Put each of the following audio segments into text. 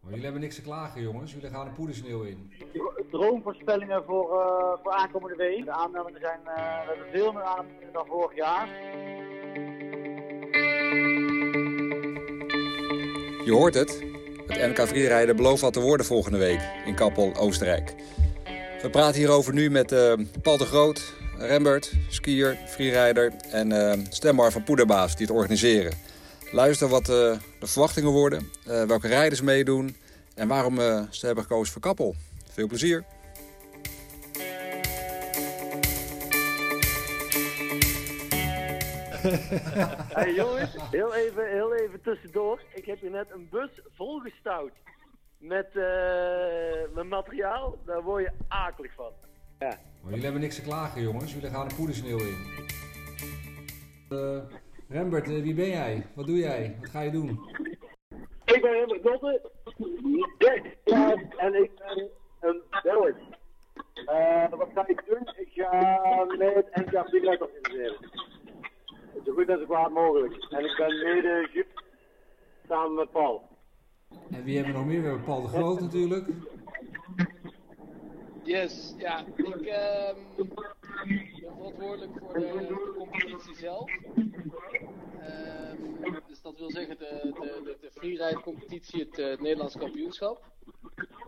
Maar jullie hebben niks te klagen, jongens. Jullie gaan de poedersneeuw in. Droomvoorspellingen voor, uh, voor aankomende week. De aanmeldingen zijn, uh, we hebben veel meer aanmeldingen dan vorig jaar. Je hoort het. Het NK Freerider belooft wat te worden volgende week in Kappel, Oostenrijk. We praten hierover nu met uh, Paul de Groot, Rembert, skier, freerider en uh, Stembar van Poederbaas die het organiseren. Luister wat uh, de verwachtingen worden, welke rijders meedoen en waarom ze hebben gekozen voor Kappel. Veel plezier! hey jongens, heel even, heel even tussendoor. Ik heb hier net een bus volgestouwd met uh, mijn materiaal. Daar word je akelig van. Ja. Maar jullie hebben niks te klagen jongens, jullie gaan de poedersneeuw in. Uh, Rembert, uh, wie ben jij? Wat doe jij? Wat ga je doen? Ik ben Rembert Dotte, ja, en ik ben een Belg. wat ga ik doen? Ik ga met NK Freeride organiseren zo goed als kwaad mogelijk. En ik ben mede Jup samen met Paul. En wie hebben we nog meer? We hebben Paul de Groot natuurlijk. Yes, ja. Ik uh, ben verantwoordelijk voor de competitie zelf. Um, dus dat wil zeggen de, de, de, de freeride competitie, het, uh, het Nederlands kampioenschap.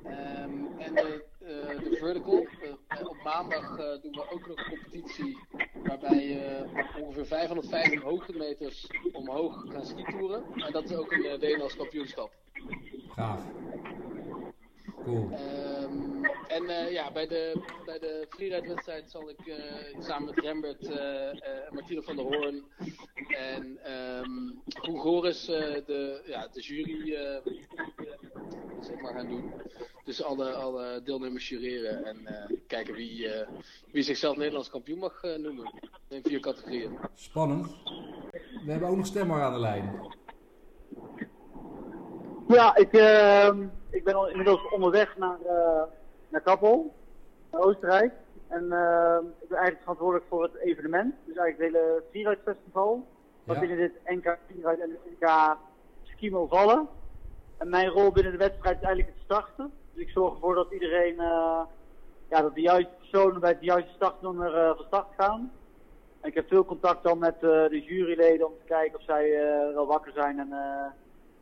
Um, en de, uh, de vertical. Uh, op maandag doen we ook nog een competitie waarbij ongeveer 550 hoogtemeters omhoog gaan skitoeren. En dat is ook een Nederlands kampioenschap. Gaaf. Cool. Um, en uh, ja, bij de, bij de freeride-wedstrijd zal ik uh, samen met Rembert, uh, Martine van der Hoorn en um, Goris de, ja, de jury zeg maar gaan doen. Dus alle, alle deelnemers jureren en kijken wie, wie zichzelf Nederlands kampioen mag noemen. In vier categorieën. Spannend. We hebben ook nog stemmer aan de lijn. Ja, ik, uh, ik ben inmiddels onderweg naar, uh, naar Kappel, naar Oostenrijk. En uh, ik ben eigenlijk verantwoordelijk voor het evenement. Dus eigenlijk het hele Freeride Festival. Wat ja. binnen dit NK Freeride en het NK Skimo vallen. En mijn rol binnen de wedstrijd is eigenlijk het starten. Dus ik zorg ervoor dat iedereen, ja, dat de juiste personen bij het juiste startnummer van start gaan. En ik heb veel contact dan met de juryleden om te kijken of zij wel wakker zijn en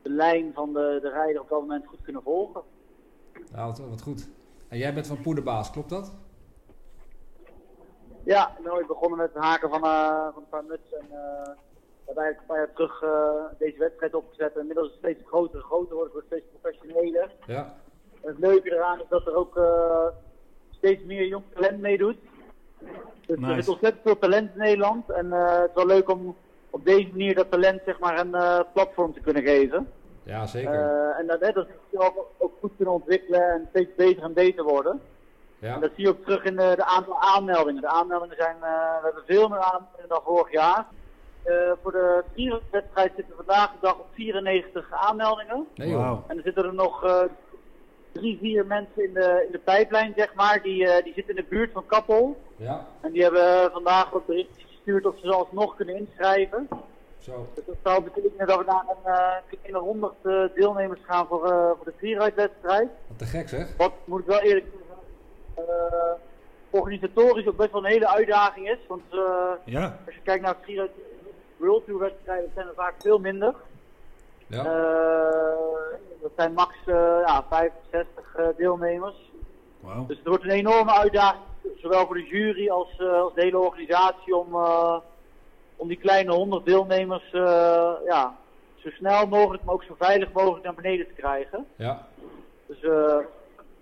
de lijn van de, de rijder op dat moment goed kunnen volgen. Ja, wat, wat goed. En jij bent van Poederbaas, klopt dat? Ja, ik ben ooit begonnen met het haken van, uh, van een paar muts. En uh, hebben eigenlijk een paar jaar terug uh, deze wedstrijd opgezet. En inmiddels is het steeds groter en groter wordt, het steeds professioneler. Ja. En het leuke eraan is dat er ook steeds meer jong talent meedoet. Dus nice. er is ontzettend veel talent in Nederland. En het is wel leuk om op deze manier dat talent zeg maar een uh, platform te kunnen geven. Ja, zeker. Uh, en dat, hè, dat ze ook, ook goed kunnen ontwikkelen en steeds beter en beter worden. Ja. En dat zie je ook terug in de, de aantal aanmeldingen. De aanmeldingen zijn, uh, we hebben veel meer aanmeldingen dan vorig jaar. voor de wedstrijd zitten we vandaag de dag op 94 aanmeldingen. Nee, wow. En er zitten er nog drie, vier mensen in de, in de pijplijn, zeg maar. Die, die zitten in de buurt van Kappel. Ja. En die hebben vandaag ook berichtjes gestuurd of ze ze alsnog kunnen inschrijven. Zo. Dus dat zou betekenen dat we naar een uh, kleine 100 uh, deelnemers gaan voor, uh, voor de freeride-wedstrijd. Wat te gek zeg. Wat, moet ik wel eerlijk zeggen, organisatorisch ook best wel een hele uitdaging is. Want ja. als je kijkt naar freeride World Tour wedstrijden, zijn er vaak veel minder. Ja. dat zijn max ja, 65 deelnemers. Wow. Dus het wordt een enorme uitdaging, zowel voor de jury als, als de hele organisatie, om, om die kleine 100 deelnemers uh, ja, zo snel mogelijk, maar ook zo veilig mogelijk naar beneden te krijgen. Ja. Dus uh,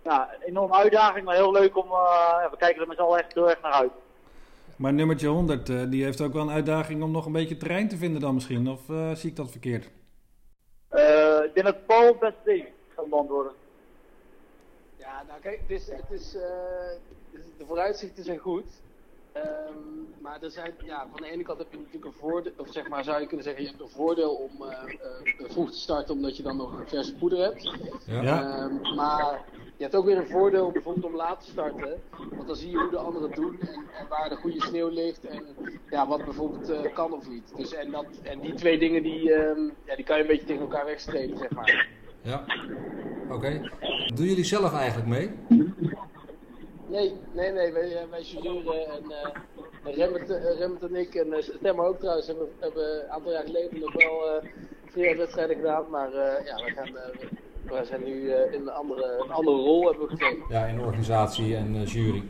ja, een enorme uitdaging, maar heel leuk om, uh, ja, we kijken er met z'n allen echt heel erg naar uit. Maar nummertje 100, uh, die heeft ook wel een uitdaging om nog een beetje terrein te vinden dan misschien, of zie ik dat verkeerd? ik denk dat Paul deze gaat beantwoorden. Ja, nou kijk, het is, het is, de vooruitzichten zijn goed. Um, maar er zijn, ja, van de ene kant heb je natuurlijk een voordeel, of zeg maar zou je kunnen zeggen, je hebt een voordeel om uh, uh, vroeg te starten omdat je dan nog een verse poeder hebt. Ja. Um, maar je hebt ook weer een voordeel bijvoorbeeld om laat te starten, want dan zie je hoe de anderen doen en, en waar de goede sneeuw ligt en ja, wat bijvoorbeeld uh, kan of niet. Dus en, dat, en die twee dingen die, um, ja, die kan je een beetje tegen elkaar wegstrepen, zeg maar. Ja. Oké. Doen jullie zelf eigenlijk mee? Nee, nee, nee, wij, eh, wij jureren en uh, Rembert, uh, Rembert en ik en uh, Stemmer ook trouwens hebben, hebben een aantal jaar geleden nog wel uh, wedstrijden gedaan, maar ja, wij, gaan, wij zijn nu in een andere, een andere rol hebben we gekregen. Ja, in organisatie en jury.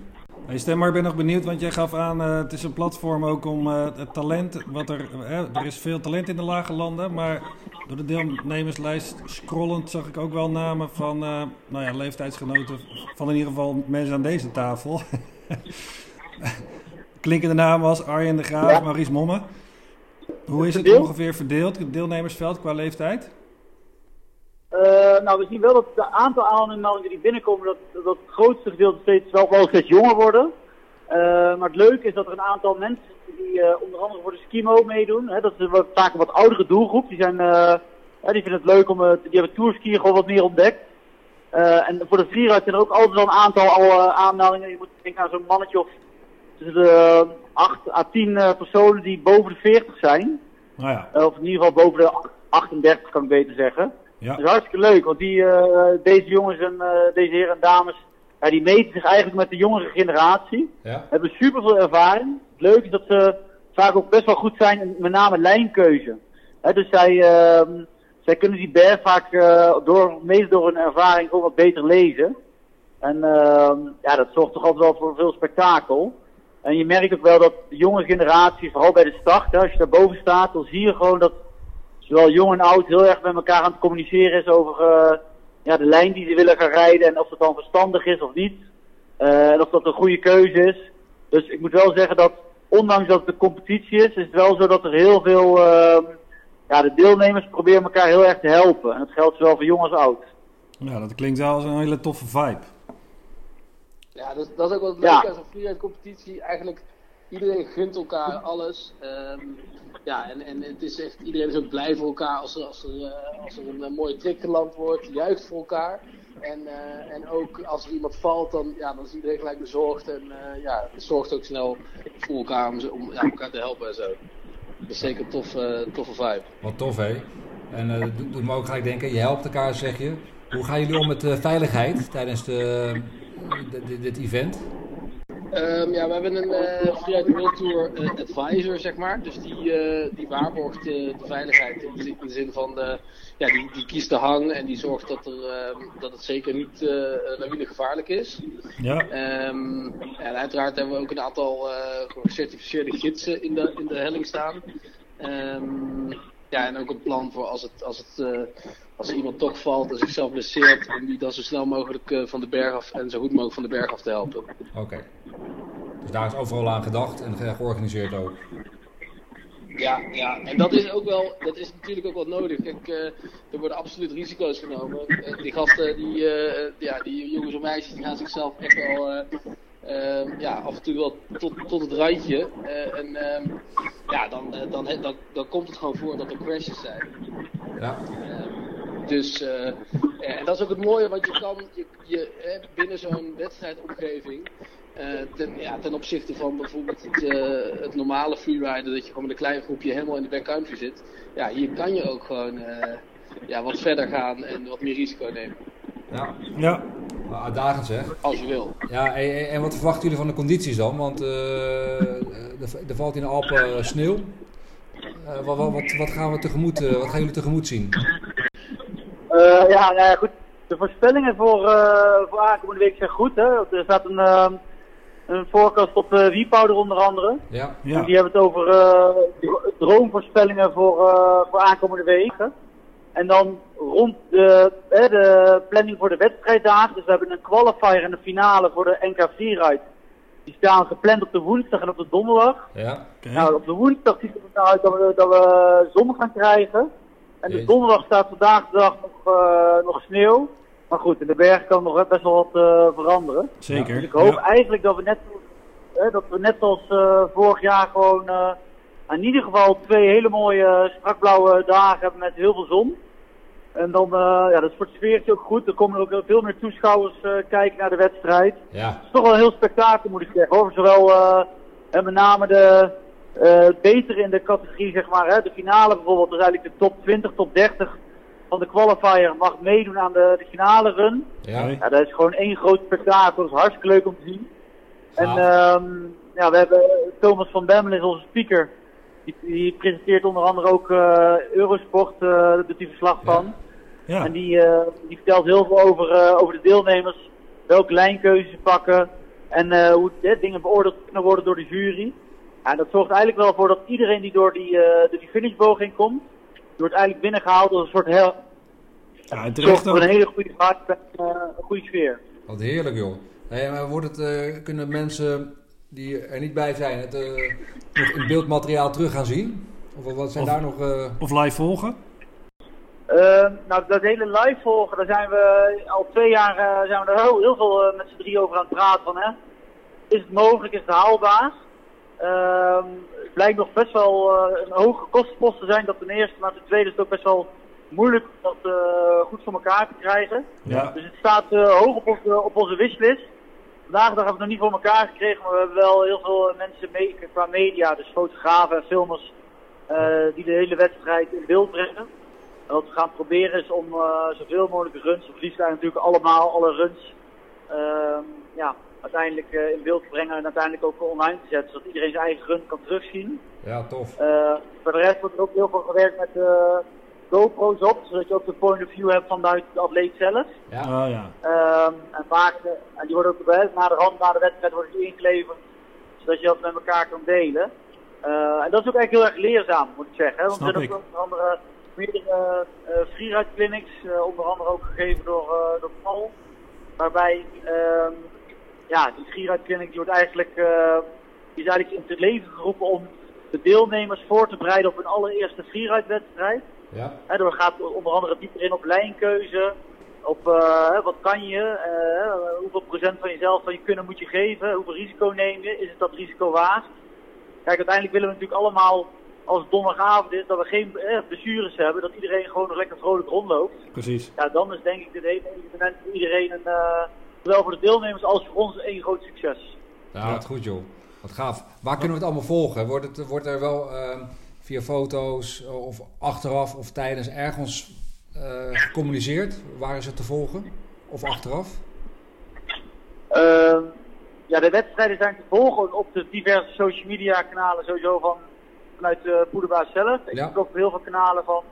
Hey Stemmer, ik ben nog benieuwd, want jij gaf aan, het is een platform ook om het talent, wat er, er is veel talent in de lage landen, maar door de deelnemerslijst scrollend zag ik ook wel namen van uh, nou ja, leeftijdsgenoten van in ieder geval mensen aan deze tafel. Klinkende namen als Arjen de Graaf, ja. Maurice Momme. Hoe is het ongeveer verdeeld, het deelnemersveld qua leeftijd? Uh, nou, we zien wel dat het aantal aanmeldingen die binnenkomen, dat, dat het grootste gedeelte steeds wel, wel steeds jonger worden. Uh, maar het leuke is dat er een aantal mensen die uh, onder andere voor de skimo meedoen. Hè, dat is vaak een wat oudere doelgroep. Die, zijn, uh, die vinden het leuk om, die hebben tourskiën gewoon wat meer ontdekt. en voor de freeride zijn er ook altijd wel een aantal al, aanmeldingen. Je moet denken aan zo'n mannetje of tussen de 8 à 10 personen die boven de 40 zijn. Nou ja. of in ieder geval boven de 38 kan ik beter zeggen. Ja. Dat is hartstikke leuk, want die, deze jongens en deze heren en dames ja, die meten zich eigenlijk met de jongere generatie. Ja. Hebben super veel ervaring. Het leuke is dat ze vaak ook best wel goed zijn in met name lijnkeuze. He, dus zij, uh, zij kunnen die berg vaak uh, door, mede door hun ervaring ook wat beter lezen. En uh, ja, dat zorgt toch altijd wel voor veel spektakel. En je merkt ook wel dat de jonge generatie, vooral bij de start, hè, als je daar boven staat, dan zie je gewoon dat zowel jong en oud heel erg met elkaar aan het communiceren is over uh, ja, de lijn die ze willen gaan rijden en of dat dan verstandig is of niet. Uh, en of dat een goede keuze is. Dus ik moet wel zeggen dat, ondanks dat het een competitie is, is het wel zo dat er heel veel, uh, ja, de deelnemers proberen elkaar heel erg te helpen. En dat geldt zowel voor jong als oud. Ja, dat klinkt wel als een hele toffe vibe. Ja, dat, dat is ook wat leuk ja. aan zo'n freeride competitie. Eigenlijk, iedereen gunt elkaar alles. Um, ja, en, en het is echt, iedereen is ook blij voor elkaar als er, als er, uh, als er een, een mooie trick geland wordt, juicht voor elkaar. En, uh, en ook als er iemand valt, dan, ja, dan is iedereen gelijk bezorgd en ja, zorgt ook snel voor elkaar om, om elkaar te helpen en zo. Dat is zeker een tof, toffe vibe. Wat tof, hè? En doet doe me ook gelijk denken, je helpt elkaar, zeg je. Hoe gaan jullie om met veiligheid tijdens de, de, dit event? Um, ja, we hebben een uh, Freeride World Tour uh, advisor, zeg maar. Dus die, uh, die waarborgt de veiligheid in de, in de, zin van, de, ja, die, die kiest de hang en die zorgt dat, er, ehm, dat het zeker niet lawinegevaarlijk is. Ja. Um, en uiteraard hebben we ook een aantal gecertificeerde gidsen in de, in de helling staan. ja, en ook een plan voor als het, als het als iemand toch valt en zichzelf blesseert, om die dan zo snel mogelijk uh, van de berg af en zo goed mogelijk van de berg af te helpen. Oké. Okay. Dus daar is overal aan gedacht en georganiseerd ook. Ja, ja, en dat is ook wel, dat is natuurlijk ook wel nodig. Kijk, uh, er worden absoluut risico's genomen. Uh, die gasten, die, ja, die jongens en meisjes, die gaan zichzelf echt wel ja, af en toe wel tot, tot het randje. En uh, ja, dan, dan, dan, dan, komt het gewoon voor dat er crashes zijn. Ja. Dus, uh, en dat is ook het mooie, want je kan je, je, binnen zo'n wedstrijdomgeving, uh, ten, ja, ten opzichte van bijvoorbeeld het, uh, het normale freerider, dat je gewoon met een klein groepje helemaal in de backcountry zit. Ja, hier kan je ook gewoon ja, wat verder gaan en wat meer risico nemen. Ja. ja. Nou, uitdagend zeg. Als je wil. Ja, en, en wat verwachten jullie van de condities dan? Want er, er valt in de Alpen sneeuw. Wat, wat, wat, gaan we tegemoet, wat gaan jullie tegemoet zien? Uh, ja, nou ja, goed. De voorspellingen voor, uh, voor aankomende week zijn goed. Hè? Er staat een, uh, een voorkast op uh, Wiepouder onder andere. Ja. ja. Die hebben het over droomvoorspellingen voor, voor aankomende weken. En dan rond de, de planning voor de wedstrijddagen. Dus we hebben een qualifier en een finale voor de NK 4 uit. Die staan gepland op de woensdag en op de donderdag. Ja. Okay. Nou, op de woensdag ziet het er uit dat we, dat we zon gaan krijgen. En de donderdag staat vandaag de dag nog, uh, nog sneeuw. Maar goed, in de berg kan nog best wel wat uh, veranderen. Zeker. Dus ik hoop ja. eigenlijk dat we net, uh, dat we net als vorig jaar gewoon in ieder geval twee hele mooie strakblauwe dagen hebben met heel veel zon. En dan, ja, dat is voor het sfeertje ook goed. Er komen ook veel meer toeschouwers kijken naar de wedstrijd. Ja. Het is toch wel een heel spektakel moet ik zeggen hoor. Zowel en met name de, uh, beter in de categorie, zeg maar, hè, de finale bijvoorbeeld, is eigenlijk de top 20, top 30. van de qualifier mag meedoen aan de, de finale run. Ja. Dat is gewoon één groot spektakel. Dat is hartstikke leuk om te zien. En ehm, ja, we hebben Thomas van Bemmel is onze speaker. Die, die presenteert onder andere ook eh, Eurosport, eh daar doet hij verslag van. Ja. En die, eh, die vertelt heel veel over, eh, over de deelnemers, welke lijnkeuze ze pakken en eh, hoe eh, dingen beoordeeld kunnen worden door de jury. Ja, dat zorgt eigenlijk wel voor dat iedereen die door die, eh door die finishboog heen komt, die wordt eigenlijk binnengehaald als een soort heel, ja, en zorgt voor een hele goede en eh, een goede sfeer. Wat heerlijk, joh. Hey, maar wordt het, eh, kunnen mensen die er niet bij zijn het eh, nog in beeldmateriaal terug gaan zien? Of wat zijn Of- daar nog... eh, Of live volgen. Eh, nou, dat hele live volgen, daar zijn we al twee jaar eh, zijn we er heel, heel veel met z'n drie over aan het praten van, hè. Is het mogelijk, is het haalbaar? Ehm, het blijkt nog best wel eh, een hoge kostenpost te zijn, dat ten eerste, maar ten tweede is het ook best wel moeilijk om dat eh, goed voor elkaar te krijgen. Ja. Dus het staat eh, hoog op, onze- op onze wishlist. Vandaag hebben we het nog niet voor elkaar gekregen, maar we hebben wel heel veel mensen mee, qua media, dus fotografen en filmers, die de hele wedstrijd in beeld brengen. En wat we gaan proberen is om eh, zoveel mogelijk runs, of liefst eigenlijk natuurlijk allemaal, alle runs, ehm, ja, uiteindelijk eh, in beeld te brengen en uiteindelijk ook online te zetten, zodat iedereen zijn eigen run kan terugzien. ja, tof. Eh, voor de rest wordt er ook heel veel gewerkt met eh, GoPro's op, zodat je ook de point of view hebt vanuit de atleet zelf. Ja. Oh ja. Ehm, en vaak, en die worden ook bij, na de hand, na de wedstrijd worden die ingeleverd, zodat je dat met elkaar kan delen. Eh, en dat is ook eigenlijk heel erg leerzaam, moet ik zeggen. Hè? Want Snap er zijn ook onder andere meerdere uh, freeride clinics, eh, onder andere ook gegeven door, eh, door Paul. Waarbij, ehm, ja, die freeride clinic die wordt eigenlijk, eh, die is eigenlijk in het leven geroepen om de deelnemers voor te bereiden op hun allereerste freeride wedstrijd. Ja. Door gaat onder andere dieper in op lijnkeuze, op eh, wat kan je, eh, hoeveel procent van jezelf van je kunnen moet je geven, hoeveel risico neem je, is het dat risico waard? Kijk, uiteindelijk willen we natuurlijk allemaal, als het donderdagavond is, dat we geen eh, blessures hebben, dat iedereen gewoon nog lekker vrolijk rondloopt. Precies. Ja, dan is denk ik dit hele evenement voor iedereen, een, zowel voor de deelnemers als voor ons, een groot succes. Ja, wat goed joh. Wat gaaf. Waar kunnen we het allemaal volgen? Wordt, het, wordt er wel ehm, via foto's eh, of achteraf of tijdens ergens eh, gecommuniceerd? Waar is het te volgen? Of achteraf? Ehm, ja, de wedstrijden zijn te volgen op de diverse social media kanalen sowieso van, vanuit de poederbaas zelf. Ik Ja. ook op heel veel kanalen van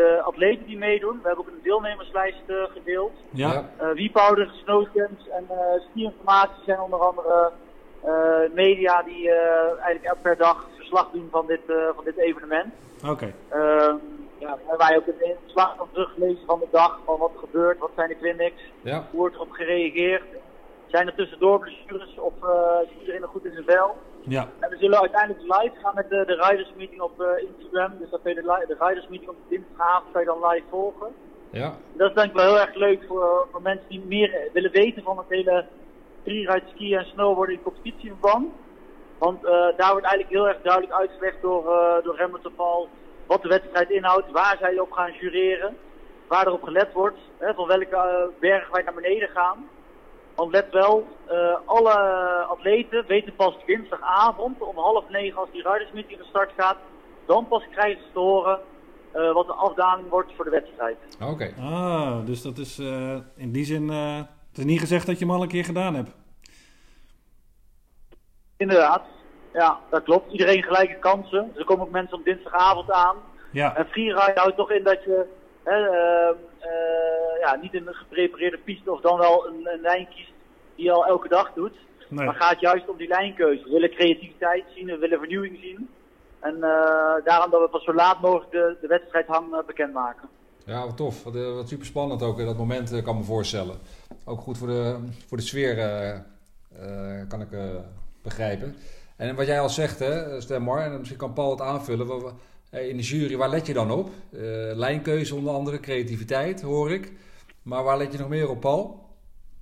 de atleten die meedoen. We hebben ook een deelnemerslijst eh, gedeeld. Ja. Eh wiepowder, snowcamps en eh ski-informatie zijn onder andere eh, media die eh, eigenlijk elke per dag verslag doen van dit, eh, van dit evenement. Oké. Ehm, ja, waar wij ook een verslag van teruglezen van de dag, van wat er gebeurt, wat zijn de clinics, Ja. hoe wordt erop gereageerd. Zijn er tussendoor blessures of eh, is iedereen nog goed in zijn vel? Ja. En we zullen uiteindelijk live gaan met de, de Riders Meeting op eh, Instagram. Dus dat je de, de Riders Meeting op dinsdagavond kan je dan live volgen. Ja. Dat is denk ik wel heel erg leuk voor, voor mensen die meer willen weten van het hele freeride, skiën en snowboarden in competitieverband. Want eh, daar wordt eigenlijk heel erg duidelijk uitgelegd door, eh door Paul wat de wedstrijd inhoudt, waar zij op gaan jureren, waar erop gelet wordt, hè, van welke eh, bergen wij naar beneden gaan. Want let wel, eh, alle atleten weten pas dinsdagavond om half negen als die riders meeting van start gaat, dan pas krijgen ze te horen eh, wat de afdaling wordt voor de wedstrijd. Oké. Ah, dus dat is eh, in die zin. eh, het is niet gezegd dat je hem al een keer gedaan hebt. Inderdaad, ja, dat klopt. Iedereen gelijke kansen. Dus er komen ook mensen op dinsdagavond aan. Ja. En freeride houdt toch in dat je hè, eh, eh, ja, niet een geprepareerde piste of dan wel een, een lijn kiest die je al elke dag doet. Nee. Maar gaat juist om die lijnkeuze. We willen creativiteit zien, we willen vernieuwing zien. En eh, daarom dat we pas zo laat mogelijk de, de wedstrijdhang eh, bekendmaken. Ja, wat tof. Wat, eh, wat super spannend ook. eh, Dat moment eh, kan me voorstellen. Ook goed voor de, voor de sfeer eh, eh, kan ik eh, begrijpen. En wat jij al zegt, hè, Stemmar, en misschien kan Paul het aanvullen. In de jury, waar let je dan op? Eh, lijnkeuze onder andere, creativiteit hoor ik. Maar waar let je nog meer op, Paul?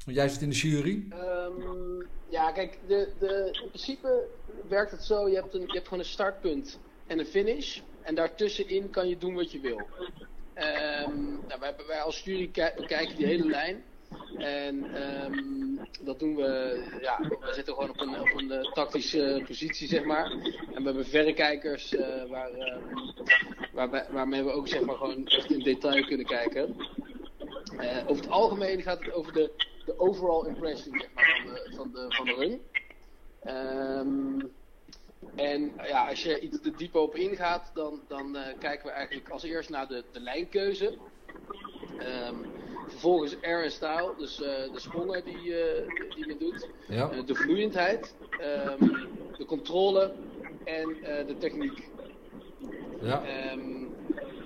Want jij zit in de jury. Ehm, ja, kijk, de, de, in principe werkt het zo: je hebt, een, je hebt gewoon een startpunt en een finish. En daartussenin kan je doen wat je wil. Ehm, nou, wij, wij als jury ki- bekijken die hele lijn. En ehm, dat doen we, ja, we zitten gewoon op een, op eh, tactische positie, zeg maar. En we hebben verrekijkers eh, waar, ehm, waarbij, waarmee we ook zeg maar gewoon echt in detail kunnen kijken. Eh, over het algemeen gaat het over de, de overall impression van, de, van, de, van de run. Ehm, en ja, als je iets te dieper op ingaat, dan, dan eh, kijken we eigenlijk als eerst naar de, de lijnkeuze. Ehm, vervolgens air en style, dus eh, de sponnen die, eh, die men doet. Ja. Eh, de vloeiendheid, ehm, de controle en de techniek. Ja. Ehm,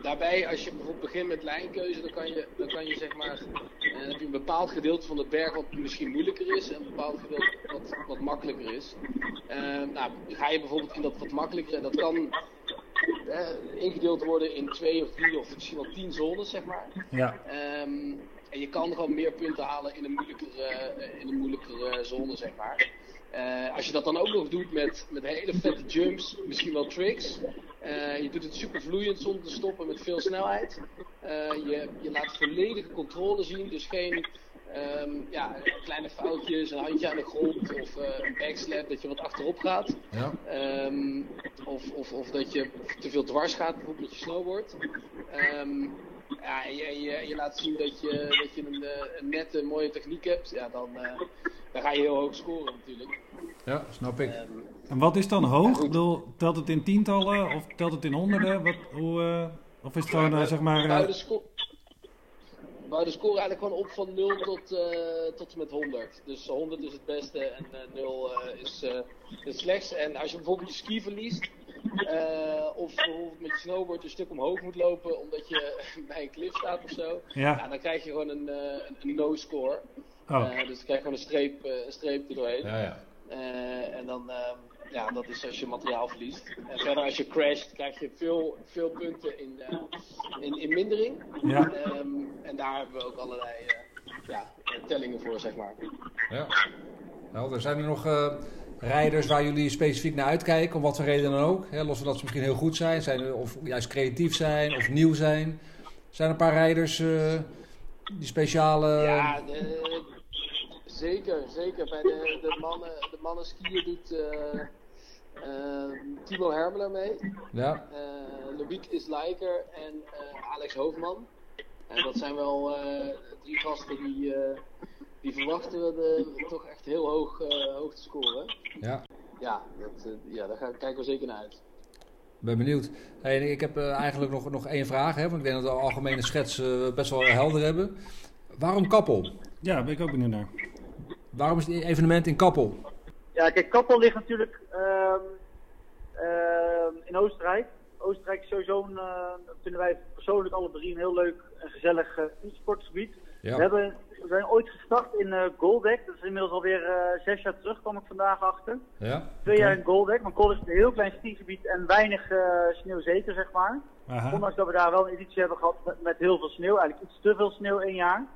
daarbij, als je bijvoorbeeld begint met lijnkeuze, dan kan je, dan kan je zeg maar, eh, dan heb je een bepaald gedeelte van de berg wat misschien moeilijker is en een bepaald gedeelte wat, wat makkelijker is. Ehm, nou, ga je bijvoorbeeld in dat wat makkelijker, en dat kan eh, ingedeeld worden in twee of drie of misschien wel tien zones, zeg maar. Ja. Ehm, en je kan gewoon meer punten halen in een moeilijkere, eh, in een moeilijkere zone, zeg maar. Eh, als je dat dan ook nog doet met, met hele vette jumps, misschien wel tricks. eh, je doet het super vloeiend zonder te stoppen met veel snelheid. Eh, je, je laat volledige controle zien, dus geen ehm, ja, kleine foutjes, een handje aan de grond of eh, een backslap dat je wat achterop gaat. Ja. Ehm, of, of, of dat je te veel dwars gaat, bijvoorbeeld met je snowboard. Ehm, ja, en je, je, je laat zien dat je, dat je een, eh, een nette, mooie techniek hebt. Ja, dan, eh, dan ga je heel hoog scoren natuurlijk. ja, snap ik. En wat is dan hoog? Ik bedoel, telt het in tientallen of telt het in honderden? Wat, hoe, of is het gewoon, zeg maar... bouwen de score eigenlijk gewoon op van 0 tot, eh, tot en met 100. Dus 100 is het beste en eh 0 eh, is eh, het slechtste. En als je bijvoorbeeld je ski verliest, eh, of bijvoorbeeld met je snowboard een stuk omhoog moet lopen omdat je bij een cliff staat of zo, ja. ja, dan krijg je gewoon een, eh, een, no-score. Oh, dus dan krijg je gewoon een streep, eh, een streep er doorheen. Ja, ja. Eh, en dan, ehm, ja, dat is als je materiaal verliest. En verder als je crasht, krijg je veel, veel punten in, eh, in, in mindering. ja. Ehm, en daar hebben we ook allerlei eh, ja, tellingen voor, zeg maar. ja. Helder. Zijn er nog eh, rijders waar jullie specifiek naar uitkijken, om wat voor reden dan ook? Hè, los van dat ze misschien heel goed zijn, zijn er- of juist creatief zijn, of nieuw zijn. Zijn er een paar rijders eh, die speciale... Ja, de- zeker, zeker. Bij de, de, mannen, de mannen skiën doet eh, eh, Timo Hermeler mee. Ja, eh Loïc Islijker en eh, Alex Hoofdman. En dat zijn wel eh, drie gasten die, eh, die verwachten we de, toch echt heel hoog, eh, hoog te scoren. ja. Ja, dat, ja, daar gaan, kijken we zeker naar uit. Ben benieuwd. Hey, en ik heb eigenlijk nog, nog één vraag, hè, want ik denk dat we de algemene schets eh, best wel helder hebben. Waarom Kappel? ja, ben ik ook benieuwd naar. Waarom is het evenement in Kappel? Ja, kijk, Kappel ligt natuurlijk ehm, ehm, in Oostenrijk. Oostenrijk is sowieso, een, eh, vinden wij persoonlijk alle drie een heel leuk en gezellig uh, sportgebied. Ja. We, hebben, we zijn ooit gestart in eh Goldek. Dat is inmiddels alweer eh zes jaar terug, kwam ik vandaag achter. Ja? Twee jaar in Goldek, maar Goldek is een heel klein skigebied en weinig eh sneeuw zeker, zeg maar. Aha. Ondanks dat we daar wel een editie hebben gehad met, met heel veel sneeuw, eigenlijk iets te veel sneeuw één jaar.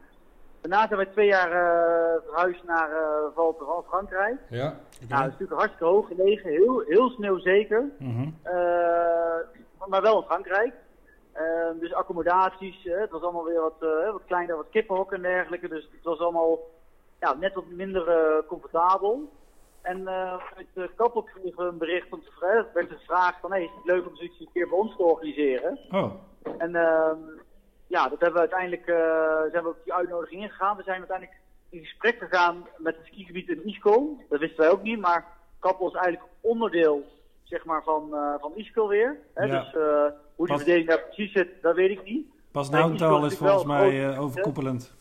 Daarna zijn we twee jaar eh, verhuisd naar uh, Val Frankrijk. Ja? Nou, dat is natuurlijk hartstikke hoog gelegen, heel, heel sneeuwzeker, Mhm. eh, maar wel in Frankrijk. Eh, dus accommodaties, eh, het was allemaal weer wat, eh, wat kleiner, wat kippenhokken en dergelijke. Dus het was allemaal ja, net wat minder eh, comfortabel. En eh uit de Kappel kregen we een bericht om te vragen, werd er gevraagd van, hey, is het leuk om zoiets een keer bij ons te organiseren? Oh, En ehm, ja, dat hebben we uiteindelijk, eh, zijn we op die uitnodiging ingegaan. We zijn uiteindelijk in gesprek gegaan met het skigebied in Ischol. Dat wisten wij ook niet, maar Kappel is eigenlijk onderdeel zeg maar, van, eh van weer. Hè? Ja. Dus eh, hoe die Pas- verdeling daar precies zit, dat weet ik niet. pas Ischol is is volgens mij eh, hè? overkoepelend.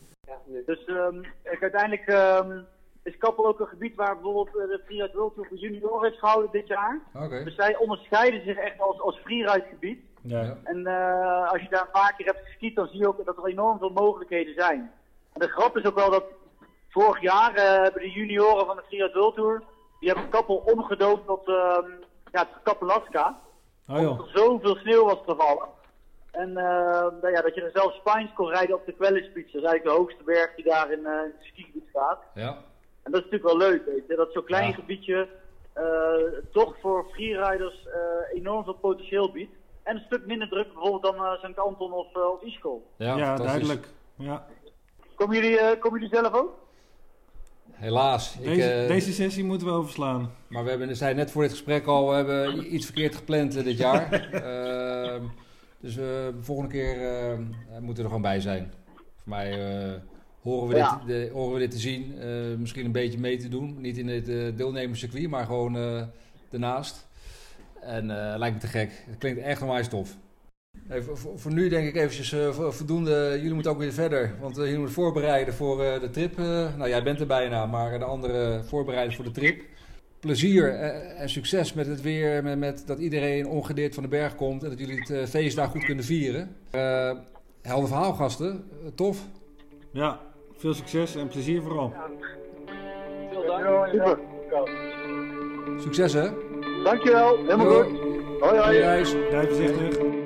Dus ehm, kijk, uiteindelijk ehm, is Kappel ook een gebied waar bijvoorbeeld eh, de Freeride World Tour voor junioren heeft gehouden dit jaar. Dus zij onderscheiden zich echt als, als freeride gebied. Ja. En eh, als je daar een paar keer hebt geskiet, dan zie je ook dat er enorm veel mogelijkheden zijn. En de grap is ook wel dat vorig jaar eh, hebben de junioren van de Freeride World Tour, die hebben Kappel omgedoopt tot ehm ja, Kappelaska. Oh Omdat er zoveel sneeuw was gevallen. En eh, nou ja, dat je er zelfs spines kon rijden op de Quellispits. Dat is eigenlijk de hoogste berg die daar in, eh, in het skigebied staat. Ja. En dat is natuurlijk wel leuk, weet je. Dat zo'n klein Ja. gebiedje eh, toch voor freeriders eh enorm veel potentieel biedt. En een stuk minder druk bijvoorbeeld dan eh St. Anton of, eh, of Ischol. Ja, duidelijk. Ja. Komen jullie, eh, komen jullie zelf ook? Helaas. Ik, Deze, eh, deze sessie moeten we overslaan. Maar we hebben, zeiden net voor dit gesprek al, we hebben iets verkeerd gepland dit jaar. Ehm, Dus de volgende keer moeten we er gewoon bij zijn. Voor mij horen, we dit, de, horen we dit te zien. misschien een beetje mee te doen. Niet in het deelnemerscircuit, maar gewoon ernaast. En lijkt me te gek. Het klinkt echt onwijs tof. Even, voor, nu denk ik eventjes uh, voldoende. Jullie moeten ook weer verder. Want uh, jullie moeten voorbereiden voor uh, de trip. nou, jij bent er bijna, maar de andere voorbereiden voor de trip. Plezier en succes met het weer. Met, met, dat iedereen ongedeerd van de berg komt. En dat jullie het feest daar goed kunnen vieren. helder verhaal, gasten. tof. Ja, veel succes en plezier vooral. Veel dank. Super. Succes hè. Dankjewel. Helemaal goed. Hoi hoi. Blijf voorzichtig.